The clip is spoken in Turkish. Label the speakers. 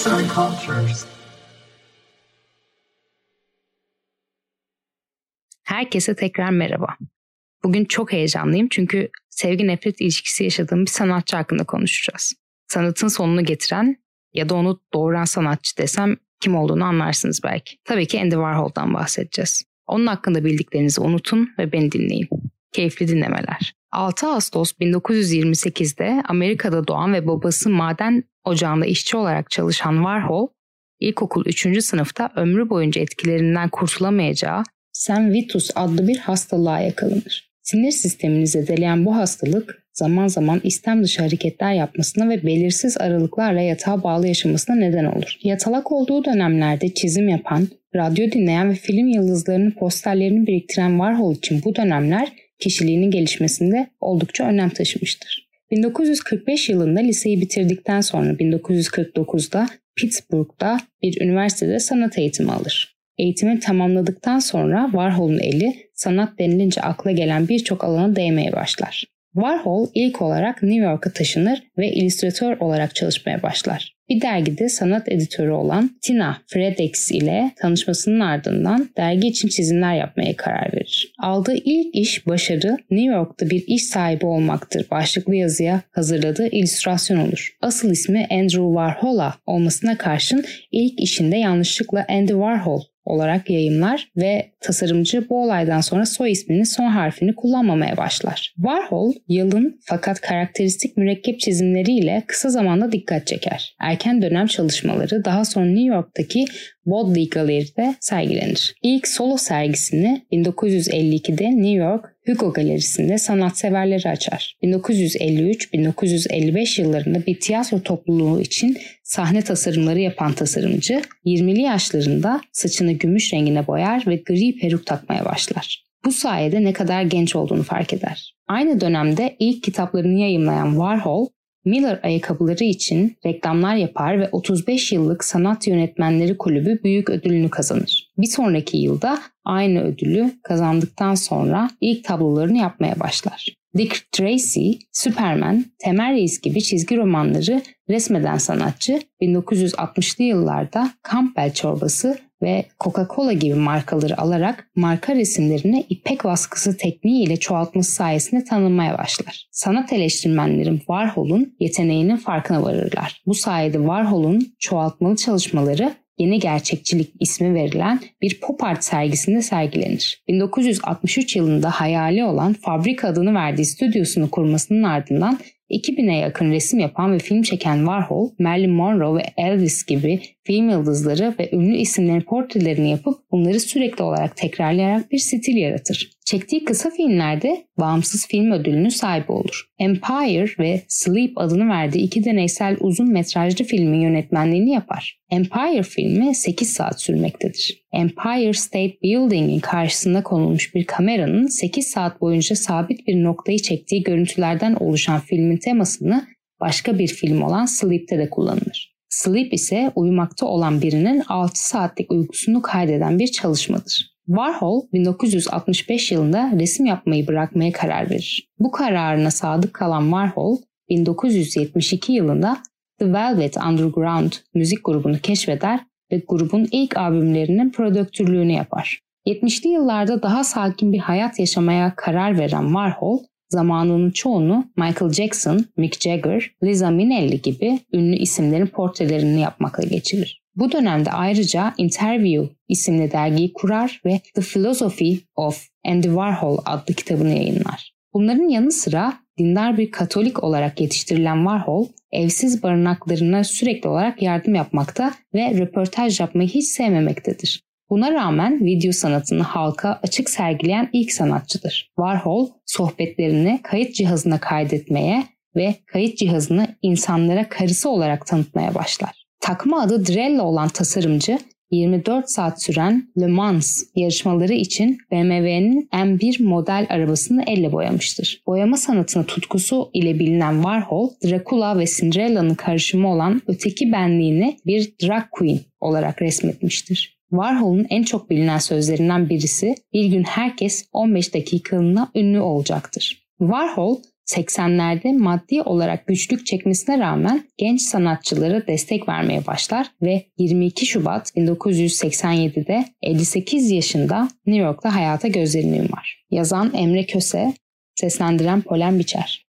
Speaker 1: Arts and Cultures. Herkese tekrar merhaba. Bugün çok heyecanlıyım çünkü sevgi nefret ilişkisi yaşadığım bir sanatçı hakkında konuşacağız. Sanatın sonunu getiren ya da onu doğuran sanatçı desem kim olduğunu anlarsınız belki. Tabii ki Andy Warhol'dan bahsedeceğiz. Onun hakkında bildiklerinizi unutun ve beni dinleyin. Keyifli dinlemeler. 6 Ağustos 1928'de Amerika'da doğan ve babası maden ocağında işçi olarak çalışan Warhol, ilkokul 3. sınıfta ömrü boyunca etkilerinden kurtulamayacağı Sam Vitus adlı bir hastalığa yakalanır. Sinir sistemini zedeleyen bu hastalık zaman zaman istem dışı hareketler yapmasına ve belirsiz aralıklarla yatağa bağlı yaşamasına neden olur. Yatalak olduğu dönemlerde çizim yapan, radyo dinleyen ve film yıldızlarının posterlerini biriktiren Warhol için bu dönemler kişiliğinin gelişmesinde oldukça önem taşımıştır. 1945 yılında liseyi bitirdikten sonra 1949'da Pittsburgh'da bir üniversitede sanat eğitimi alır. Eğitimi tamamladıktan sonra Warhol'un eli sanat denilince akla gelen birçok alana değmeye başlar. Warhol ilk olarak New York'a taşınır ve illüstratör olarak çalışmaya başlar. Bir dergide sanat editörü olan Tina Fredex ile tanışmasının ardından dergi için çizimler yapmaya karar verir. Aldığı ilk iş başarı New York'ta bir iş sahibi olmaktır başlıklı yazıya hazırladığı illüstrasyon olur. Asıl ismi Andrew Warhol'a olmasına karşın ilk işinde yanlışlıkla Andy Warhol olarak yayımlar ve tasarımcı bu olaydan sonra soy isminin son harfini kullanmamaya başlar. Warhol yalın fakat karakteristik mürekkep çizimleriyle kısa zamanda dikkat çeker. Erken dönem çalışmaları daha sonra New York'taki Bodley Gallery'de sergilenir. İlk solo sergisini 1952'de New York Hugo Galerisi'nde sanatseverleri açar. 1953-1955 yıllarında bir tiyatro topluluğu için sahne tasarımları yapan tasarımcı 20'li yaşlarında saçını gümüş rengine boyar ve gri peruk takmaya başlar. Bu sayede ne kadar genç olduğunu fark eder. Aynı dönemde ilk kitaplarını yayımlayan Warhol, Miller ayakkabıları için reklamlar yapar ve 35 yıllık Sanat Yönetmenleri Kulübü büyük ödülünü kazanır. Bir sonraki yılda aynı ödülü kazandıktan sonra ilk tablolarını yapmaya başlar. Dick Tracy, Superman, Temel Reis gibi çizgi romanları resmeden sanatçı 1960'lı yıllarda Campbell çorbası ve Coca-Cola gibi markaları alarak marka resimlerini ipek baskısı tekniğiyle çoğaltması sayesinde tanınmaya başlar. Sanat eleştirmenlerin Warhol'un yeteneğinin farkına varırlar. Bu sayede Warhol'un çoğaltmalı çalışmaları Yeni Gerçekçilik ismi verilen bir pop art sergisinde sergilenir. 1963 yılında hayali olan Fabrika adını verdiği stüdyosunu kurmasının ardından 2000'e yakın resim yapan ve film çeken Warhol, Marilyn Monroe ve Elvis gibi film yıldızları ve ünlü isimlerin portrelerini yapıp bunları sürekli olarak tekrarlayarak bir stil yaratır. Çektiği kısa filmlerde bağımsız film ödülünün sahibi olur. Empire ve Sleep adını verdiği iki deneysel uzun metrajlı filmin yönetmenliğini yapar. Empire filmi 8 saat sürmektedir. Empire State Building'in karşısında konulmuş bir kameranın 8 saat boyunca sabit bir noktayı çektiği görüntülerden oluşan filmin temasını başka bir film olan Sleep'te de kullanılır. Sleep ise uyumakta olan birinin 6 saatlik uykusunu kaydeden bir çalışmadır. Warhol 1965 yılında resim yapmayı bırakmaya karar verir. Bu kararına sadık kalan Warhol 1972 yılında The Velvet Underground müzik grubunu keşfeder ve grubun ilk albümlerinin prodüktörlüğünü yapar. 70'li yıllarda daha sakin bir hayat yaşamaya karar veren Warhol, zamanının çoğunu Michael Jackson, Mick Jagger, Liza Minnelli gibi ünlü isimlerin portrelerini yapmakla geçirir. Bu dönemde ayrıca Interview isimli dergiyi kurar ve The Philosophy of Andy Warhol adlı kitabını yayınlar. Bunların yanı sıra dindar bir Katolik olarak yetiştirilen Warhol, evsiz barınaklarına sürekli olarak yardım yapmakta ve röportaj yapmayı hiç sevmemektedir. Buna rağmen video sanatını halka açık sergileyen ilk sanatçıdır. Warhol sohbetlerini kayıt cihazına kaydetmeye ve kayıt cihazını insanlara karısı olarak tanıtmaya başlar. Takma adı Drella olan tasarımcı 24 saat süren Le Mans yarışmaları için BMW'nin M1 model arabasını elle boyamıştır. Boyama sanatına tutkusu ile bilinen Warhol, Dracula ve Cinderella'nın karışımı olan öteki benliğini bir drag queen olarak resmetmiştir. Warhol'un en çok bilinen sözlerinden birisi bir gün herkes 15 dakikalığına ünlü olacaktır. Warhol 80'lerde maddi olarak güçlük çekmesine rağmen genç sanatçılara destek vermeye başlar ve 22 Şubat 1987'de 58 yaşında New York'ta hayata gözlerini yumar. Yazan Emre Köse, seslendiren Polen Biçer.